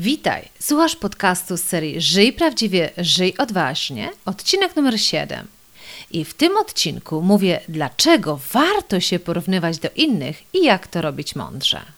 Witaj, słuchasz podcastu z serii Żyj prawdziwie, żyj odważnie, odcinek numer 7. I w tym odcinku mówię, dlaczego warto się porównywać do innych i jak to robić mądrze.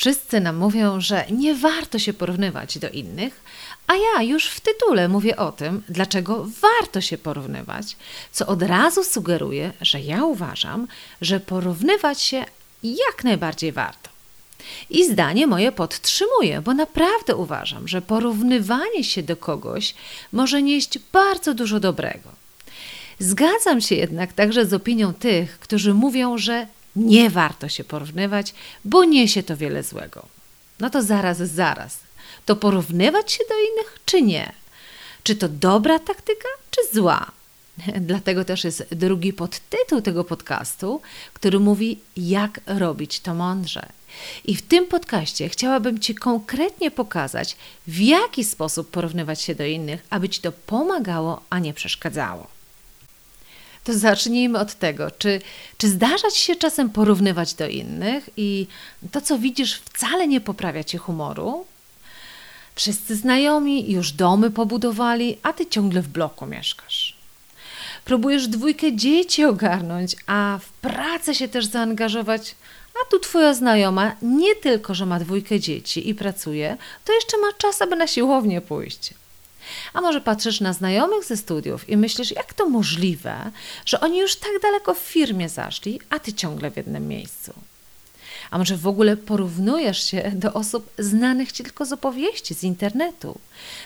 wszyscy nam mówią, że nie warto się porównywać do innych, a ja już w tytule mówię o tym, dlaczego warto się porównywać, co od razu sugeruje, że ja uważam, że porównywać się jak najbardziej warto. I zdanie moje podtrzymuję, bo naprawdę uważam, że porównywanie się do kogoś może nieść bardzo dużo dobrego. Zgadzam się jednak także z opinią tych, którzy mówią, że nie warto się porównywać, bo niesie to wiele złego. No to zaraz, zaraz to porównywać się do innych, czy nie? Czy to dobra taktyka, czy zła? Dlatego też jest drugi podtytuł tego podcastu, który mówi, jak robić to mądrze. I w tym podcaście chciałabym Ci konkretnie pokazać, w jaki sposób porównywać się do innych, aby Ci to pomagało, a nie przeszkadzało. To zacznijmy od tego, czy, czy zdarza Ci się czasem porównywać do innych i to, co widzisz, wcale nie poprawia Ci humoru? Wszyscy znajomi już domy pobudowali, a ty ciągle w bloku mieszkasz. Próbujesz dwójkę dzieci ogarnąć, a w pracę się też zaangażować, a tu twoja znajoma nie tylko, że ma dwójkę dzieci i pracuje, to jeszcze ma czas, aby na siłownię pójść. A może patrzysz na znajomych ze studiów i myślisz, jak to możliwe, że oni już tak daleko w firmie zaszli, a ty ciągle w jednym miejscu. A może w ogóle porównujesz się do osób znanych ci tylko z opowieści, z internetu?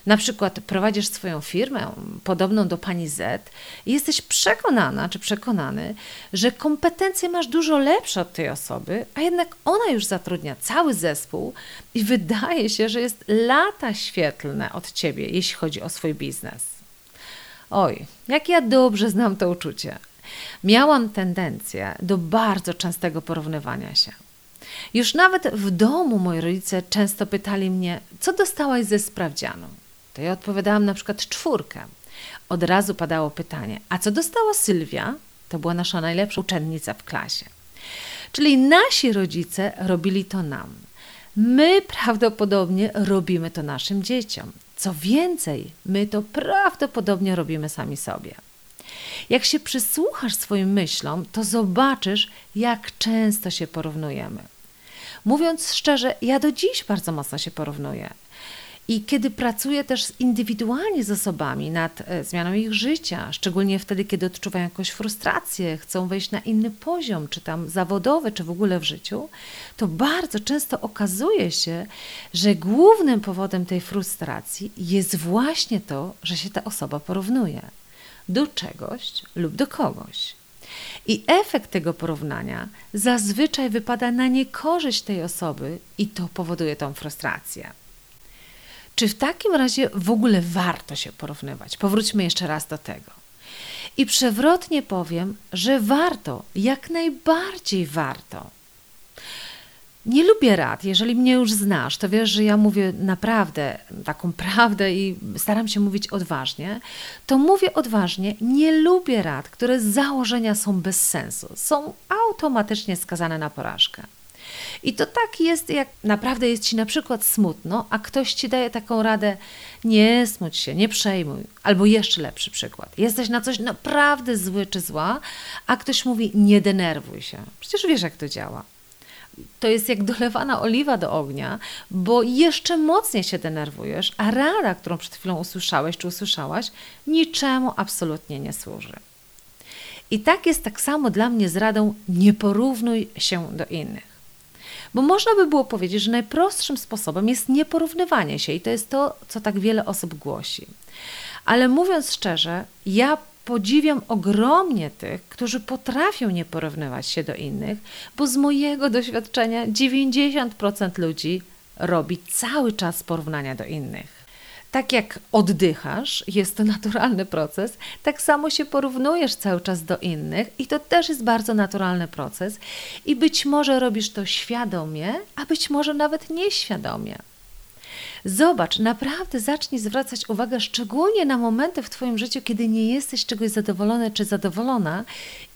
Na przykład prowadzisz swoją firmę podobną do pani Z i jesteś przekonana czy przekonany, że kompetencje masz dużo lepsze od tej osoby, a jednak ona już zatrudnia cały zespół i wydaje się, że jest lata świetlne od ciebie, jeśli chodzi o swój biznes. Oj, jak ja dobrze znam to uczucie. Miałam tendencję do bardzo częstego porównywania się. Już nawet w domu moi rodzice często pytali mnie, co dostałaś ze sprawdzianu? To ja odpowiadałam na przykład czwórkę. Od razu padało pytanie, a co dostała Sylwia? To była nasza najlepsza uczennica w klasie. Czyli nasi rodzice robili to nam. My prawdopodobnie robimy to naszym dzieciom. Co więcej, my to prawdopodobnie robimy sami sobie. Jak się przysłuchasz swoim myślom, to zobaczysz, jak często się porównujemy. Mówiąc szczerze, ja do dziś bardzo mocno się porównuję. I kiedy pracuję też indywidualnie z osobami nad e, zmianą ich życia, szczególnie wtedy, kiedy odczuwają jakąś frustrację, chcą wejść na inny poziom, czy tam zawodowy, czy w ogóle w życiu, to bardzo często okazuje się, że głównym powodem tej frustracji jest właśnie to, że się ta osoba porównuje do czegoś lub do kogoś. I efekt tego porównania zazwyczaj wypada na niekorzyść tej osoby i to powoduje tą frustrację. Czy w takim razie w ogóle warto się porównywać? Powróćmy jeszcze raz do tego. I przewrotnie powiem, że warto, jak najbardziej warto. Nie lubię rad. Jeżeli mnie już znasz, to wiesz, że ja mówię naprawdę taką prawdę i staram się mówić odważnie. To mówię odważnie, nie lubię rad, które z założenia są bez sensu, są automatycznie skazane na porażkę. I to tak jest, jak naprawdę jest ci na przykład smutno, a ktoś ci daje taką radę: nie smuć się, nie przejmuj. Albo jeszcze lepszy przykład: jesteś na coś naprawdę zły czy zła, a ktoś mówi: nie denerwuj się. Przecież wiesz, jak to działa. To jest jak dolewana oliwa do ognia, bo jeszcze mocniej się denerwujesz, a rada, którą przed chwilą usłyszałeś czy usłyszałaś, niczemu absolutnie nie służy. I tak jest tak samo dla mnie z radą: nie porównuj się do innych. Bo można by było powiedzieć, że najprostszym sposobem jest nieporównywanie się, i to jest to, co tak wiele osób głosi. Ale mówiąc szczerze, ja podziwiam ogromnie tych, którzy potrafią nie porównywać się do innych, bo z mojego doświadczenia 90% ludzi robi cały czas porównania do innych. Tak jak oddychasz, jest to naturalny proces, tak samo się porównujesz cały czas do innych i to też jest bardzo naturalny proces. I być może robisz to świadomie, a być może nawet nieświadomie. Zobacz, naprawdę zacznij zwracać uwagę szczególnie na momenty w Twoim życiu, kiedy nie jesteś czegoś zadowolony czy zadowolona,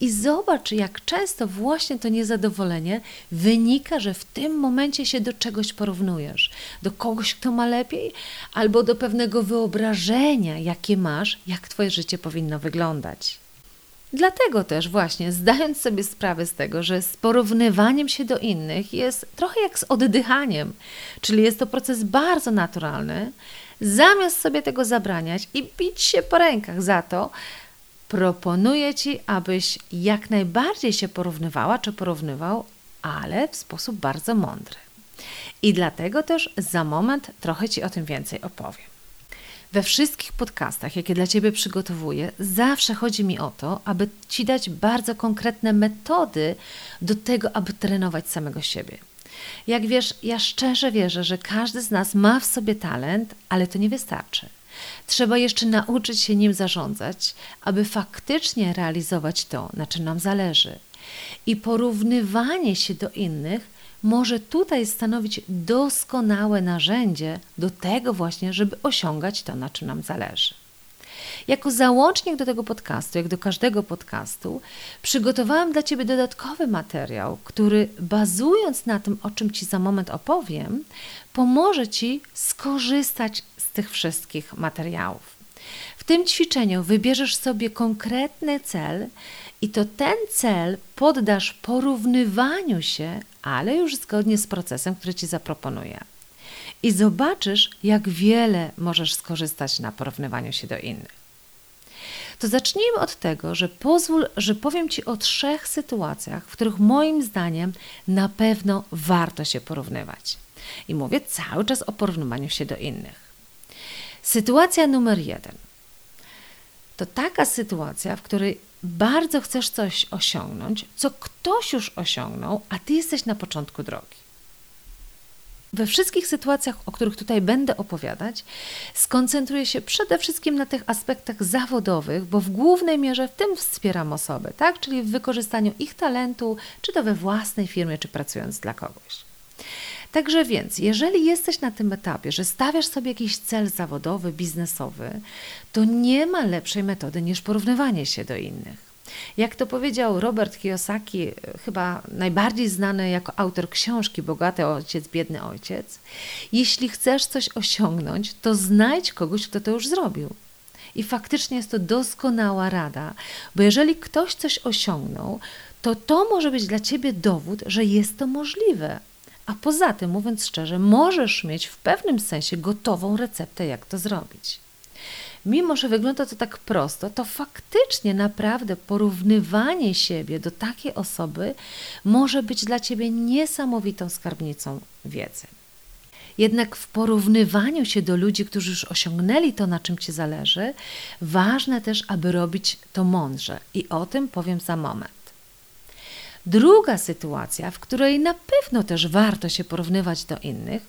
i zobacz, jak często właśnie to niezadowolenie wynika, że w tym momencie się do czegoś porównujesz. Do kogoś, kto ma lepiej, albo do pewnego wyobrażenia, jakie masz, jak Twoje życie powinno wyglądać. Dlatego też właśnie, zdając sobie sprawę z tego, że z porównywaniem się do innych jest trochę jak z oddychaniem, czyli jest to proces bardzo naturalny, zamiast sobie tego zabraniać i bić się po rękach za to, proponuję Ci, abyś jak najbardziej się porównywała czy porównywał, ale w sposób bardzo mądry. I dlatego też za moment trochę Ci o tym więcej opowiem. We wszystkich podcastach, jakie dla Ciebie przygotowuję, zawsze chodzi mi o to, aby Ci dać bardzo konkretne metody do tego, aby trenować samego siebie. Jak wiesz, ja szczerze wierzę, że każdy z nas ma w sobie talent, ale to nie wystarczy. Trzeba jeszcze nauczyć się nim zarządzać, aby faktycznie realizować to, na czym nam zależy. I porównywanie się do innych może tutaj stanowić doskonałe narzędzie do tego właśnie, żeby osiągać to, na czym nam zależy. Jako załącznik do tego podcastu, jak do każdego podcastu, przygotowałam dla Ciebie dodatkowy materiał, który bazując na tym, o czym Ci za moment opowiem, pomoże Ci skorzystać z tych wszystkich materiałów. W tym ćwiczeniu wybierzesz sobie konkretny cel i to ten cel poddasz porównywaniu się, ale już zgodnie z procesem, który Ci zaproponuję. I zobaczysz, jak wiele możesz skorzystać na porównywaniu się do innych. To zacznijmy od tego, że pozwól, że powiem Ci o trzech sytuacjach, w których moim zdaniem na pewno warto się porównywać. I mówię cały czas o porównywaniu się do innych. Sytuacja numer jeden. To taka sytuacja, w której bardzo chcesz coś osiągnąć, co ktoś już osiągnął, a ty jesteś na początku drogi. We wszystkich sytuacjach, o których tutaj będę opowiadać, skoncentruję się przede wszystkim na tych aspektach zawodowych, bo w głównej mierze w tym wspieram osoby, tak? czyli w wykorzystaniu ich talentu, czy to we własnej firmie, czy pracując dla kogoś. Także więc, jeżeli jesteś na tym etapie, że stawiasz sobie jakiś cel zawodowy, biznesowy, to nie ma lepszej metody niż porównywanie się do innych. Jak to powiedział Robert Kiyosaki, chyba najbardziej znany jako autor książki Bogaty ojciec, biedny ojciec, jeśli chcesz coś osiągnąć, to znajdź kogoś, kto to już zrobił. I faktycznie jest to doskonała rada, bo jeżeli ktoś coś osiągnął, to to może być dla ciebie dowód, że jest to możliwe. A poza tym, mówiąc szczerze, możesz mieć w pewnym sensie gotową receptę, jak to zrobić. Mimo, że wygląda to tak prosto, to faktycznie naprawdę porównywanie siebie do takiej osoby może być dla ciebie niesamowitą skarbnicą wiedzy. Jednak w porównywaniu się do ludzi, którzy już osiągnęli to, na czym ci zależy, ważne też, aby robić to mądrze. I o tym powiem za moment. Druga sytuacja, w której na pewno też warto się porównywać do innych,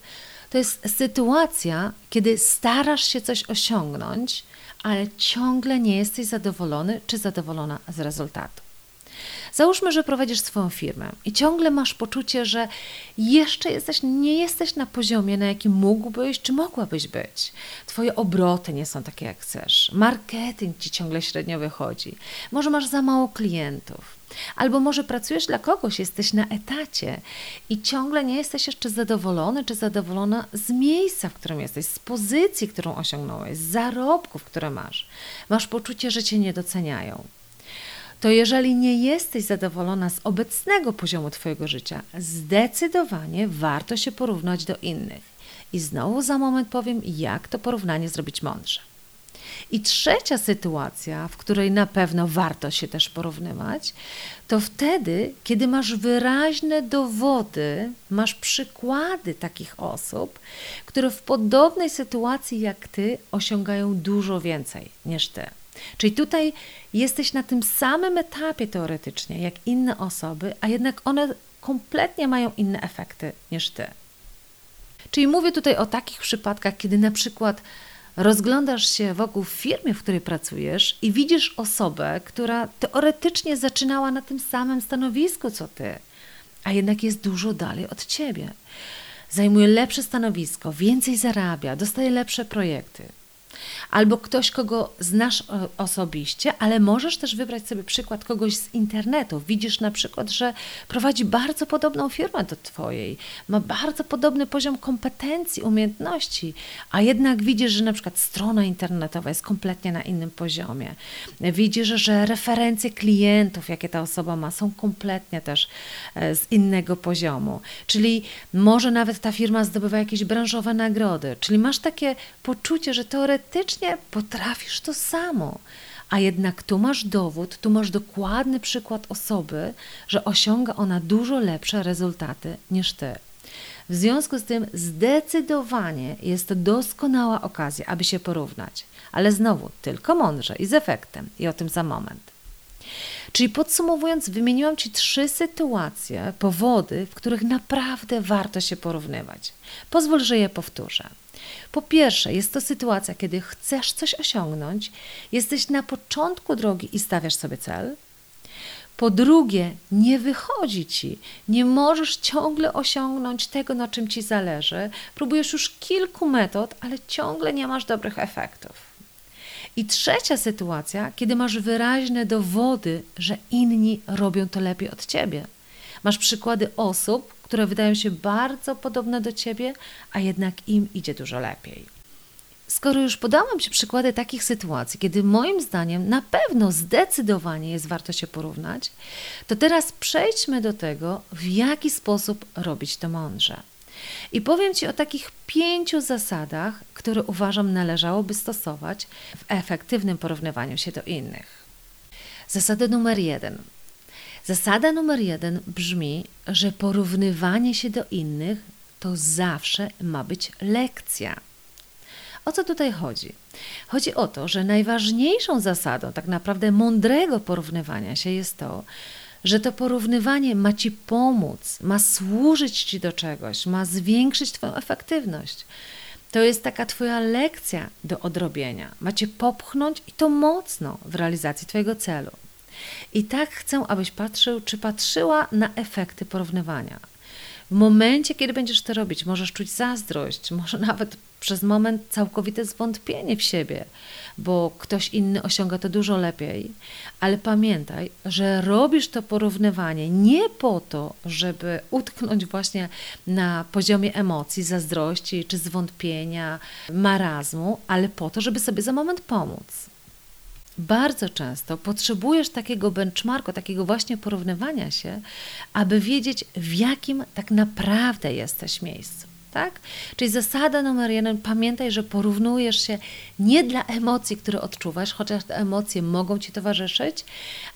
to jest sytuacja, kiedy starasz się coś osiągnąć, ale ciągle nie jesteś zadowolony czy zadowolona z rezultatu. Załóżmy, że prowadzisz swoją firmę i ciągle masz poczucie, że jeszcze jesteś, nie jesteś na poziomie, na jakim mógłbyś czy mogłabyś być. Twoje obroty nie są takie, jak chcesz. Marketing ci ciągle średnio wychodzi. Może masz za mało klientów. Albo może pracujesz dla kogoś, jesteś na etacie i ciągle nie jesteś jeszcze zadowolony czy zadowolona z miejsca, w którym jesteś, z pozycji, którą osiągnąłeś, z zarobków, które masz. Masz poczucie, że cię nie doceniają to jeżeli nie jesteś zadowolona z obecnego poziomu Twojego życia, zdecydowanie warto się porównać do innych. I znowu za moment powiem, jak to porównanie zrobić mądrze. I trzecia sytuacja, w której na pewno warto się też porównywać, to wtedy, kiedy masz wyraźne dowody, masz przykłady takich osób, które w podobnej sytuacji jak ty osiągają dużo więcej niż ty. Czyli tutaj jesteś na tym samym etapie teoretycznie jak inne osoby, a jednak one kompletnie mają inne efekty niż ty. Czyli mówię tutaj o takich przypadkach, kiedy na przykład rozglądasz się wokół w firmie, w której pracujesz i widzisz osobę, która teoretycznie zaczynała na tym samym stanowisku co ty, a jednak jest dużo dalej od ciebie. Zajmuje lepsze stanowisko, więcej zarabia, dostaje lepsze projekty albo ktoś, kogo znasz osobiście, ale możesz też wybrać sobie przykład kogoś z internetu. Widzisz na przykład, że prowadzi bardzo podobną firmę do Twojej, ma bardzo podobny poziom kompetencji, umiejętności, a jednak widzisz, że na przykład strona internetowa jest kompletnie na innym poziomie. Widzisz, że referencje klientów, jakie ta osoba ma, są kompletnie też e, z innego poziomu. Czyli może nawet ta firma zdobywa jakieś branżowe nagrody, czyli masz takie poczucie, że teoretycznie faktycznie potrafisz to samo. A jednak tu masz dowód, tu masz dokładny przykład osoby, że osiąga ona dużo lepsze rezultaty niż ty. W związku z tym zdecydowanie jest to doskonała okazja, aby się porównać, ale znowu tylko mądrze i z efektem, i o tym za moment. Czyli podsumowując, wymieniłam Ci trzy sytuacje, powody, w których naprawdę warto się porównywać. Pozwól, że je powtórzę. Po pierwsze, jest to sytuacja, kiedy chcesz coś osiągnąć, jesteś na początku drogi i stawiasz sobie cel. Po drugie, nie wychodzi ci, nie możesz ciągle osiągnąć tego, na czym ci zależy. Próbujesz już kilku metod, ale ciągle nie masz dobrych efektów. I trzecia sytuacja, kiedy masz wyraźne dowody, że inni robią to lepiej od ciebie. Masz przykłady osób, które wydają się bardzo podobne do ciebie, a jednak im idzie dużo lepiej. Skoro już podałam Ci przykłady takich sytuacji, kiedy moim zdaniem na pewno zdecydowanie jest warto się porównać, to teraz przejdźmy do tego, w jaki sposób robić to mądrze. I powiem Ci o takich pięciu zasadach, które uważam należałoby stosować w efektywnym porównywaniu się do innych. Zasada numer jeden. Zasada numer jeden brzmi, że porównywanie się do innych to zawsze ma być lekcja. O co tutaj chodzi? Chodzi o to, że najważniejszą zasadą tak naprawdę mądrego porównywania się jest to, że to porównywanie ma ci pomóc, ma służyć ci do czegoś, ma zwiększyć Twoją efektywność. To jest taka Twoja lekcja do odrobienia. Macie popchnąć i to mocno w realizacji Twojego celu. I tak chcę, abyś patrzył, czy patrzyła na efekty porównywania. W momencie, kiedy będziesz to robić, możesz czuć zazdrość, może nawet przez moment całkowite zwątpienie w siebie, bo ktoś inny osiąga to dużo lepiej, ale pamiętaj, że robisz to porównywanie nie po to, żeby utknąć właśnie na poziomie emocji, zazdrości czy zwątpienia, marazmu, ale po to, żeby sobie za moment pomóc bardzo często potrzebujesz takiego benchmarku, takiego właśnie porównywania się, aby wiedzieć, w jakim tak naprawdę jesteś miejscu. Tak? Czyli zasada numer jeden, pamiętaj, że porównujesz się nie dla emocji, które odczuwasz, chociaż te emocje mogą ci towarzyszyć,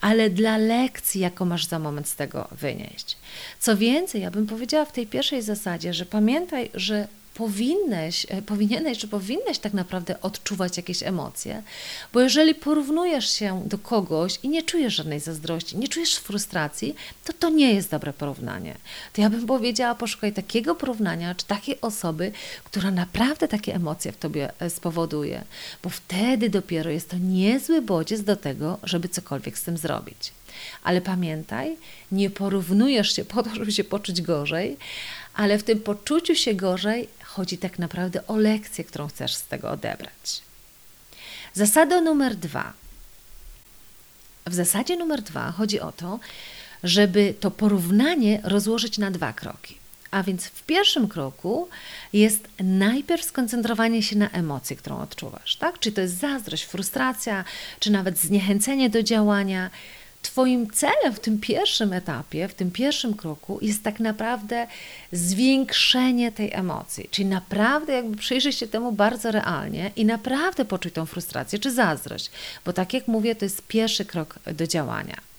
ale dla lekcji, jaką masz za moment z tego wynieść. Co więcej, ja bym powiedziała w tej pierwszej zasadzie, że pamiętaj, że powinneś, e, powinieneś czy powinneś tak naprawdę odczuwać jakieś emocje, bo jeżeli porównujesz się do kogoś i nie czujesz żadnej zazdrości, nie czujesz frustracji, to to nie jest dobre porównanie. To ja bym powiedziała, poszukaj takiego porównania, czy takiej osoby, która naprawdę takie emocje w tobie e, spowoduje, bo wtedy dopiero jest to niezły bodziec do tego, żeby cokolwiek z tym zrobić. Ale pamiętaj, nie porównujesz się po to, żeby się poczuć gorzej, ale w tym poczuciu się gorzej chodzi tak naprawdę o lekcję, którą chcesz z tego odebrać. Zasada numer dwa. W zasadzie numer dwa chodzi o to, żeby to porównanie rozłożyć na dwa kroki. A więc w pierwszym kroku jest najpierw skoncentrowanie się na emocji, którą odczuwasz, tak? Czy to jest zazdrość, frustracja, czy nawet zniechęcenie do działania. Twoim celem w tym pierwszym etapie, w tym pierwszym kroku jest tak naprawdę zwiększenie tej emocji. Czyli naprawdę jakby przyjrzeć się temu bardzo realnie i naprawdę poczuć tą frustrację czy zazdrość, bo tak jak mówię, to jest pierwszy krok do działania.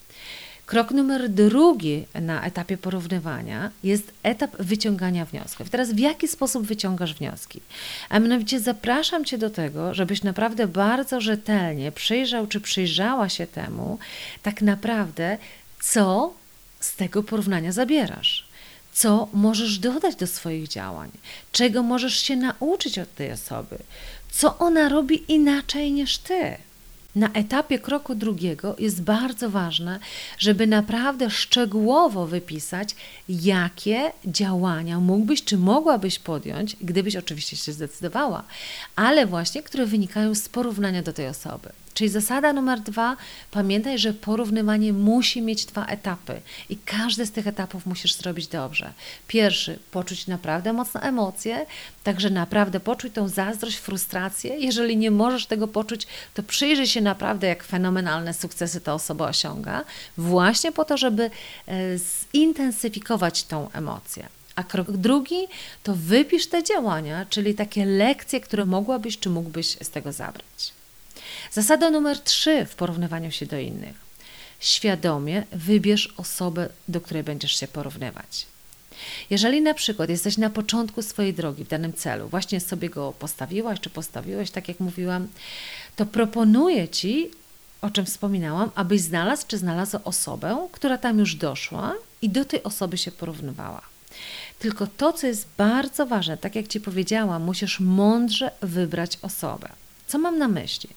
Krok numer drugi na etapie porównywania jest etap wyciągania wniosków. Teraz w jaki sposób wyciągasz wnioski? A mianowicie zapraszam Cię do tego, żebyś naprawdę bardzo rzetelnie przyjrzał czy przyjrzała się temu, tak naprawdę, co z tego porównania zabierasz. Co możesz dodać do swoich działań? Czego możesz się nauczyć od tej osoby? Co ona robi inaczej niż ty? Na etapie kroku drugiego jest bardzo ważne, żeby naprawdę szczegółowo wypisać, jakie działania mógłbyś czy mogłabyś podjąć, gdybyś oczywiście się zdecydowała, ale właśnie, które wynikają z porównania do tej osoby. Czyli zasada numer dwa, pamiętaj, że porównywanie musi mieć dwa etapy i każdy z tych etapów musisz zrobić dobrze. Pierwszy, poczuć naprawdę mocne emocje, także naprawdę poczuj tą zazdrość, frustrację. Jeżeli nie możesz tego poczuć, to przyjrzyj się naprawdę, jak fenomenalne sukcesy ta osoba osiąga, właśnie po to, żeby e, zintensyfikować tą emocję. A krok drugi to wypisz te działania, czyli takie lekcje, które mogłabyś czy mógłbyś z tego zabrać. Zasada numer trzy w porównywaniu się do innych. Świadomie wybierz osobę, do której będziesz się porównywać. Jeżeli na przykład jesteś na początku swojej drogi w danym celu, właśnie sobie go postawiłaś czy postawiłeś, tak jak mówiłam, to proponuję Ci, o czym wspominałam, abyś znalazł czy znalazła osobę, która tam już doszła i do tej osoby się porównywała. Tylko to, co jest bardzo ważne, tak jak Ci powiedziałam, musisz mądrze wybrać osobę. Co mam na myśli?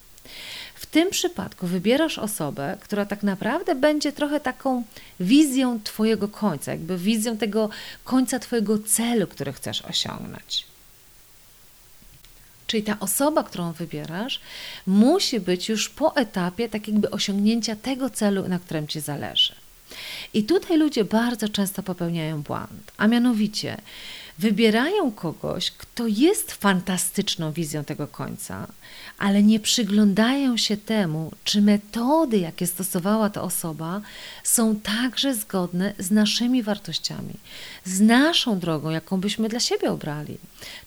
W tym przypadku wybierasz osobę, która tak naprawdę będzie trochę taką wizją Twojego końca, jakby wizją tego końca Twojego celu, który chcesz osiągnąć. Czyli ta osoba, którą wybierasz, musi być już po etapie tak jakby osiągnięcia tego celu, na którym Ci zależy. I tutaj ludzie bardzo często popełniają błąd, a mianowicie wybierają kogoś, kto jest fantastyczną wizją tego końca, ale nie przyglądają się temu, czy metody, jakie stosowała ta osoba, są także zgodne z naszymi wartościami, z naszą drogą, jaką byśmy dla siebie obrali.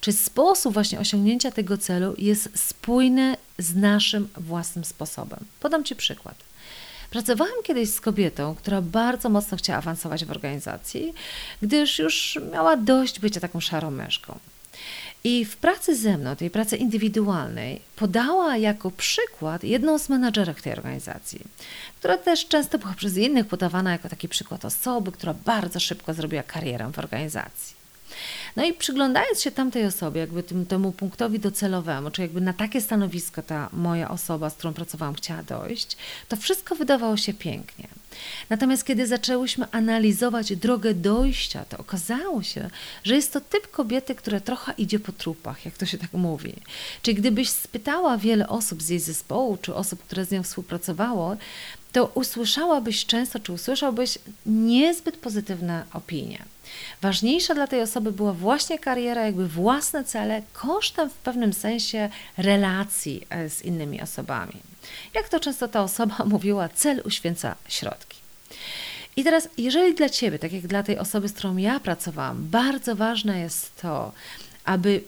Czy sposób właśnie osiągnięcia tego celu jest spójny z naszym własnym sposobem. Podam Ci przykład. Pracowałam kiedyś z kobietą, która bardzo mocno chciała awansować w organizacji, gdyż już miała dość bycia taką szarą myszką. I w pracy ze mną, tej pracy indywidualnej, podała jako przykład jedną z menadżerek tej organizacji, która też często była przez innych podawana jako taki przykład osoby, która bardzo szybko zrobiła karierę w organizacji. No i przyglądając się tamtej osobie, jakby tym, temu punktowi docelowemu, czy jakby na takie stanowisko ta moja osoba, z którą pracowałam, chciała dojść, to wszystko wydawało się pięknie. Natomiast kiedy zaczęłyśmy analizować drogę dojścia, to okazało się, że jest to typ kobiety, która trochę idzie po trupach, jak to się tak mówi. Czyli gdybyś spytała wiele osób z jej zespołu, czy osób, które z nią współpracowało, to usłyszałabyś często, czy usłyszałbyś niezbyt pozytywne opinie. Ważniejsza dla tej osoby była właśnie kariera, jakby własne cele, kosztem w pewnym sensie relacji e, z innymi osobami. Jak to często ta osoba mówiła, cel uświęca środki. I teraz, jeżeli dla Ciebie, tak jak dla tej osoby, z którą ja pracowałam, bardzo ważne jest to, aby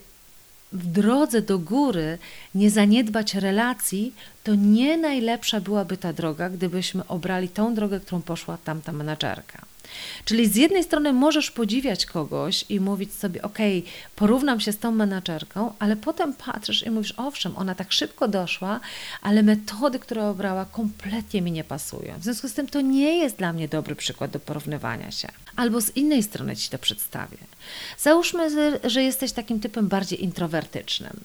w drodze do góry nie zaniedbać relacji, to nie najlepsza byłaby ta droga, gdybyśmy obrali tą drogę, którą poszła tamta menadżerka. Czyli z jednej strony możesz podziwiać kogoś i mówić sobie, ok, porównam się z tą menadżerką, ale potem patrzysz i mówisz, owszem, ona tak szybko doszła, ale metody, które obrała, kompletnie mi nie pasują. W związku z tym to nie jest dla mnie dobry przykład do porównywania się. Albo z innej strony ci to przedstawię. Załóżmy, że jesteś takim typem bardziej introwertycznym,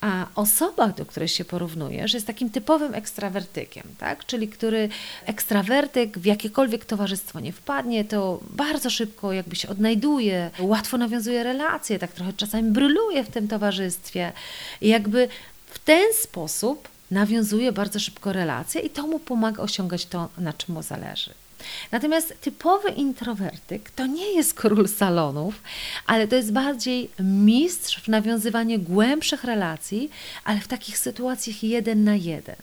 a osoba, do której się porównujesz, jest takim typowym ekstrawertykiem, tak? czyli który ekstrawertyk w jakiekolwiek towarzystwo nie wpadnie, to bardzo szybko jakby się odnajduje, łatwo nawiązuje relacje, tak trochę czasami bryluje w tym towarzystwie i jakby w ten sposób nawiązuje bardzo szybko relacje i to mu pomaga osiągać to, na czym mu zależy. Natomiast typowy introwertyk to nie jest król salonów, ale to jest bardziej mistrz w nawiązywaniu głębszych relacji, ale w takich sytuacjach jeden na jeden.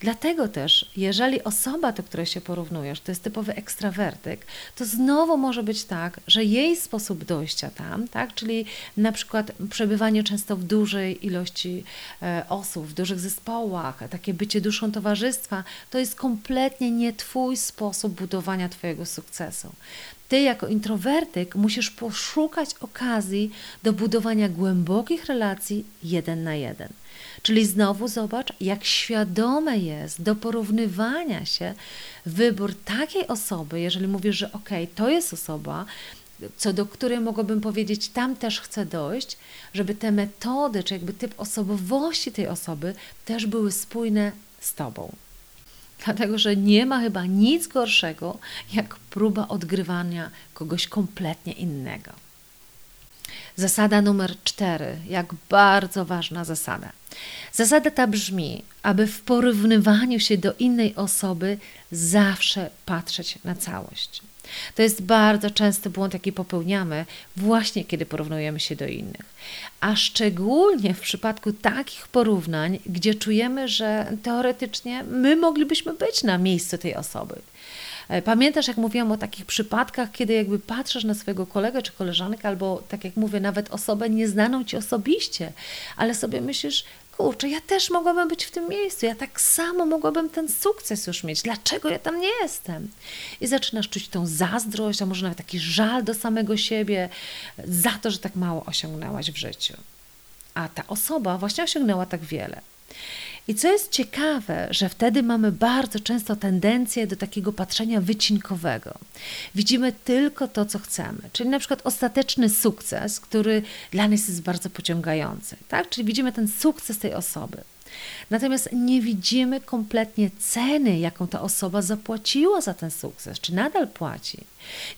Dlatego też, jeżeli osoba, do której się porównujesz, to jest typowy ekstrawertyk, to znowu może być tak, że jej sposób dojścia tam, tak, czyli na przykład przebywanie często w dużej ilości e, osób, w dużych zespołach, takie bycie duszą towarzystwa, to jest kompletnie nie Twój sposób budowania Twojego sukcesu. Ty, jako introwertyk, musisz poszukać okazji do budowania głębokich relacji jeden na jeden. Czyli znowu zobacz, jak świadome jest do porównywania się wybór takiej osoby, jeżeli mówisz, że ok, to jest osoba, co do której mogłabym powiedzieć, tam też chcę dojść, żeby te metody, czy jakby typ osobowości tej osoby też były spójne z Tobą. Dlatego, że nie ma chyba nic gorszego, jak próba odgrywania kogoś kompletnie innego. Zasada numer cztery, jak bardzo ważna zasada. Zasada ta brzmi, aby w porównywaniu się do innej osoby zawsze patrzeć na całość. To jest bardzo częsty błąd, jaki popełniamy właśnie kiedy porównujemy się do innych. A szczególnie w przypadku takich porównań, gdzie czujemy, że teoretycznie my moglibyśmy być na miejscu tej osoby. E, pamiętasz, jak mówiłam o takich przypadkach, kiedy jakby patrzysz na swojego kolegę czy koleżankę, albo tak jak mówię, nawet osobę nieznaną ci osobiście, ale sobie myślisz, kurczę, ja też mogłabym być w tym miejscu, ja tak samo mogłabym ten sukces już mieć, dlaczego ja tam nie jestem? I zaczynasz czuć tą zazdrość, a może nawet taki żal do samego siebie za to, że tak mało osiągnęłaś w życiu. A ta osoba właśnie osiągnęła tak wiele. I co jest ciekawe, że wtedy mamy bardzo często tendencję do takiego patrzenia wycinkowego. Widzimy tylko to, co chcemy, czyli na przykład ostateczny sukces, który dla nas jest bardzo pociągający, tak? Czyli widzimy ten sukces tej osoby. Natomiast nie widzimy kompletnie ceny, jaką ta osoba zapłaciła za ten sukces, czy nadal płaci.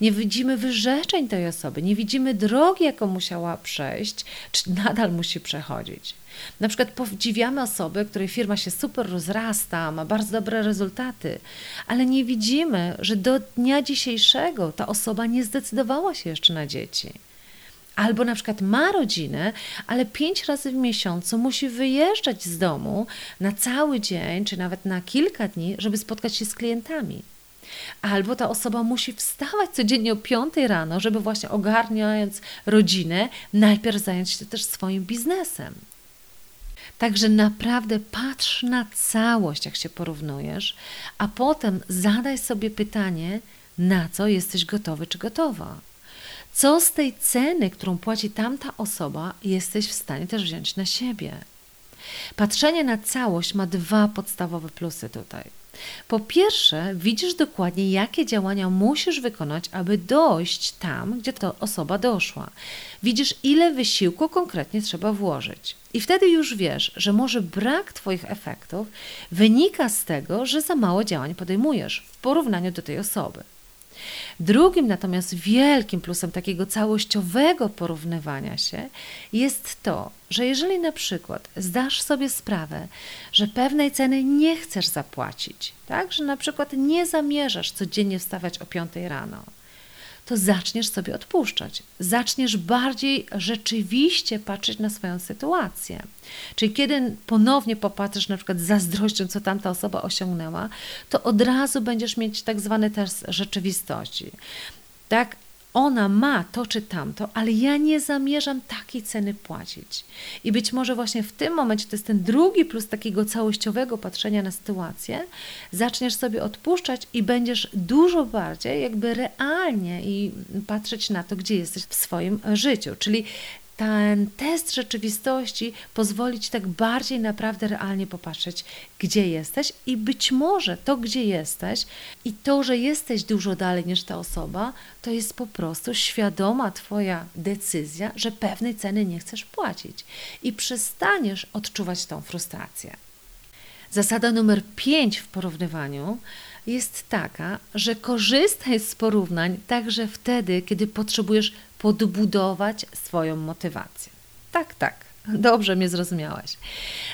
Nie widzimy wyrzeczeń tej osoby, nie widzimy drogi, jaką musiała przejść, czy nadal musi przechodzić. Na przykład podziwiamy osoby, której firma się super rozrasta, ma bardzo dobre rezultaty, ale nie widzimy, że do dnia dzisiejszego ta osoba nie zdecydowała się jeszcze na dzieci. Albo na przykład ma rodzinę, ale pięć razy w miesiącu musi wyjeżdżać z domu na cały dzień, czy nawet na kilka dni, żeby spotkać się z klientami. Albo ta osoba musi wstawać codziennie o 5 rano, żeby właśnie ogarniając rodzinę, najpierw zająć się też swoim biznesem. Także naprawdę patrz na całość, jak się porównujesz, a potem zadaj sobie pytanie, na co jesteś gotowy czy gotowa. Co z tej ceny, którą płaci tamta osoba, jesteś w stanie też wziąć na siebie? Patrzenie na całość ma dwa podstawowe plusy tutaj. Po pierwsze, widzisz dokładnie, jakie działania musisz wykonać, aby dojść tam, gdzie ta osoba doszła. Widzisz, ile wysiłku konkretnie trzeba włożyć. I wtedy już wiesz, że może brak Twoich efektów wynika z tego, że za mało działań podejmujesz w porównaniu do tej osoby. Drugim natomiast wielkim plusem takiego całościowego porównywania się jest to, że jeżeli na przykład zdasz sobie sprawę, że pewnej ceny nie chcesz zapłacić, tak, że na przykład nie zamierzasz codziennie wstawać o 5 rano, to zaczniesz sobie odpuszczać. Zaczniesz bardziej rzeczywiście patrzeć na swoją sytuację. Czyli kiedy ponownie popatrzysz na przykład z zazdrością, co tamta osoba osiągnęła, to od razu będziesz mieć tak zwany test rzeczywistości. Tak, ona ma to czy tamto, ale ja nie zamierzam takiej ceny płacić. I być może właśnie w tym momencie to jest ten drugi plus takiego całościowego patrzenia na sytuację, zaczniesz sobie odpuszczać i będziesz dużo bardziej jakby realnie i patrzeć na to, gdzie jesteś w swoim życiu. Czyli ten test rzeczywistości pozwoli Ci tak bardziej naprawdę realnie popatrzeć, gdzie jesteś i być może to, gdzie jesteś i to, że jesteś dużo dalej niż ta osoba, to jest po prostu świadoma Twoja decyzja, że pewnej ceny nie chcesz płacić i przestaniesz odczuwać tą frustrację. Zasada numer 5 w porównywaniu jest taka, że korzystaj z porównań także wtedy, kiedy potrzebujesz podbudować swoją motywację. Tak, tak, dobrze mnie zrozumiałaś.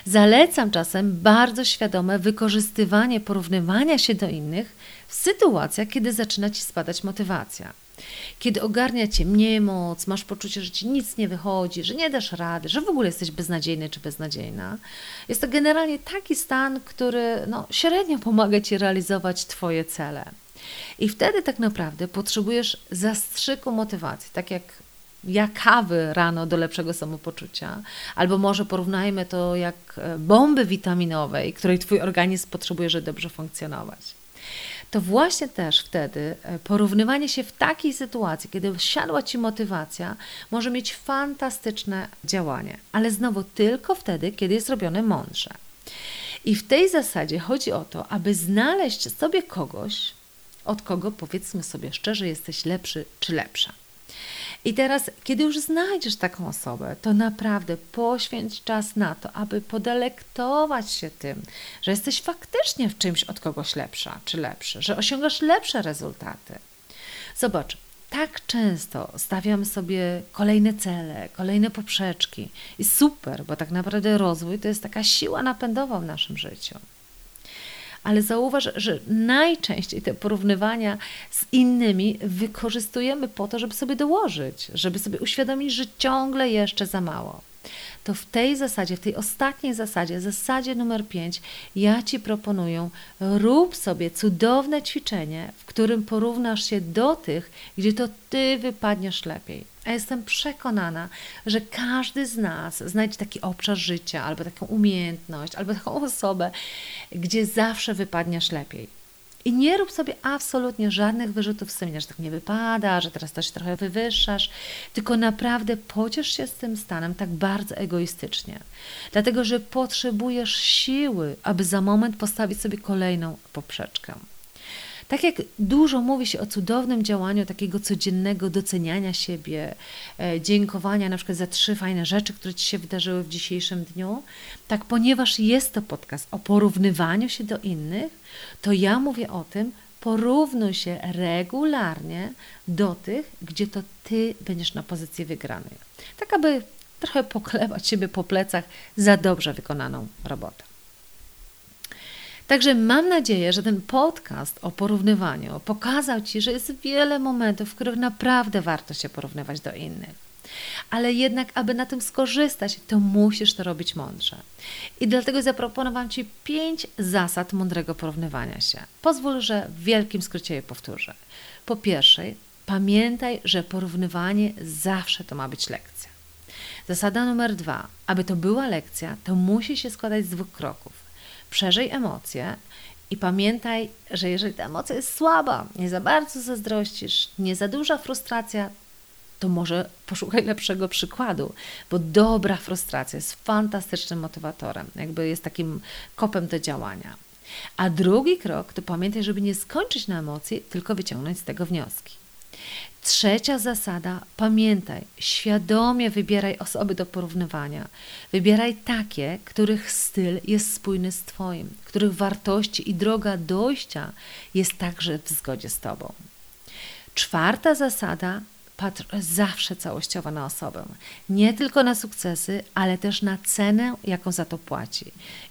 Zalecam czasem bardzo świadome wykorzystywanie porównywania się do innych w sytuacjach, kiedy zaczyna ci spadać motywacja. Kiedy ogarnia cię niemoc, masz poczucie, że ci nic nie wychodzi, że nie dasz rady, że w ogóle jesteś beznadziejny czy beznadziejna, jest to generalnie taki stan, który no, średnio pomaga ci realizować Twoje cele. I wtedy tak naprawdę potrzebujesz zastrzyku motywacji, tak jak ja kawy rano do lepszego samopoczucia, albo może porównajmy to jak e, bomby witaminowej, której Twój organizm potrzebuje, żeby dobrze funkcjonować to właśnie też wtedy e, porównywanie się w takiej sytuacji, kiedy siadła Ci motywacja, może mieć fantastyczne działanie, ale znowu tylko wtedy, kiedy jest robione mądrze. I w tej zasadzie chodzi o to, aby znaleźć sobie kogoś, od kogo powiedzmy sobie szczerze, jesteś lepszy czy lepsza. I teraz, kiedy już znajdziesz taką osobę, to naprawdę poświęć czas na to, aby podelektować się tym, że jesteś faktycznie w czymś od kogoś lepsza czy lepszy, że osiągasz lepsze rezultaty. Zobacz, tak często stawiamy sobie kolejne cele, kolejne poprzeczki i super, bo tak naprawdę rozwój to jest taka siła napędowa w naszym życiu ale zauważ, że najczęściej te porównywania z innymi wykorzystujemy po to, żeby sobie dołożyć, żeby sobie uświadomić, że ciągle jeszcze za mało to w tej zasadzie, w tej ostatniej zasadzie, zasadzie numer 5, ja Ci proponuję, rób sobie cudowne ćwiczenie, w którym porównasz się do tych, gdzie to Ty wypadniesz lepiej. A jestem przekonana, że każdy z nas znajdzie taki obszar życia, albo taką umiejętność, albo taką osobę, gdzie zawsze wypadniesz lepiej. I nie rób sobie absolutnie żadnych wyrzutów sumienia, że tak nie wypada, że teraz też trochę wywyższasz, tylko naprawdę pociesz się z tym stanem tak bardzo egoistycznie. Dlatego, że potrzebujesz siły, aby za moment postawić sobie kolejną poprzeczkę. Tak jak dużo mówi się o cudownym działaniu takiego codziennego doceniania siebie, e, dziękowania na przykład za trzy fajne rzeczy, które Ci się wydarzyły w dzisiejszym dniu, tak ponieważ jest to podcast o porównywaniu się do innych, to ja mówię o tym, porównuj się regularnie do tych, gdzie to Ty będziesz na pozycji wygranej. Tak, aby trochę poklewać siebie po plecach za dobrze wykonaną robotę. Także mam nadzieję, że ten podcast o porównywaniu pokazał Ci, że jest wiele momentów, w których naprawdę warto się porównywać do innych. Ale jednak, aby na tym skorzystać, to musisz to robić mądrze. I dlatego zaproponowałam Ci pięć zasad mądrego porównywania się. Pozwól, że w wielkim skrócie je powtórzę. Po pierwsze, pamiętaj, że porównywanie zawsze to ma być lekcja. Zasada numer dwa. Aby to była lekcja, to musi się składać z dwóch kroków przeżyj emocje i pamiętaj, że jeżeli ta emocja jest słaba, nie za bardzo zazdrościsz, nie za duża frustracja, to może poszukaj lepszego przykładu, bo dobra frustracja jest fantastycznym motywatorem, jakby jest takim kopem do działania. A drugi krok to pamiętaj, żeby nie skończyć na emocji, tylko wyciągnąć z tego wnioski. Trzecia zasada, pamiętaj, świadomie wybieraj osoby do porównywania. Wybieraj takie, których styl jest spójny z Twoim, których wartości i droga dojścia jest także w zgodzie z Tobą. Czwarta zasada, patrz zawsze całościowo na osobę. Nie tylko na sukcesy, ale też na cenę, jaką za to płaci.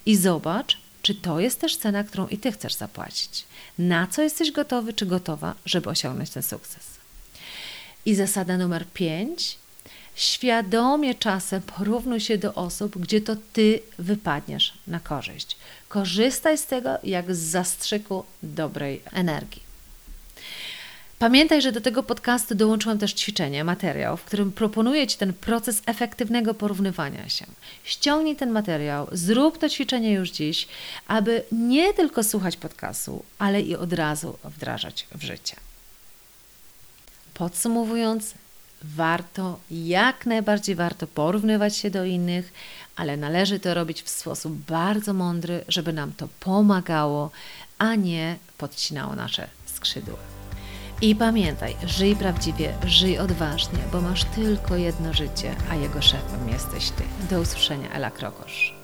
I zobacz, czy to jest też cena, którą i Ty chcesz zapłacić. Na co jesteś gotowy czy gotowa, żeby osiągnąć ten sukces. I zasada numer pięć. Świadomie czasem porównuj się do osób, gdzie to ty wypadniesz na korzyść. Korzystaj z tego jak z zastrzyku dobrej energii. Pamiętaj, że do tego podcastu dołączyłam też ćwiczenie, materiał, w którym proponuję Ci ten proces efektywnego porównywania się. Ściągnij ten materiał, zrób to ćwiczenie już dziś, aby nie tylko słuchać podcastu, ale i od razu wdrażać w życie. Podsumowując, warto, jak najbardziej warto porównywać się do innych, ale należy to robić w sposób bardzo mądry, żeby nam to pomagało, a nie podcinało nasze skrzydła. I pamiętaj, żyj prawdziwie, żyj odważnie, bo masz tylko jedno życie, a jego szefem jesteś ty. Do usłyszenia, Ela Krokosz.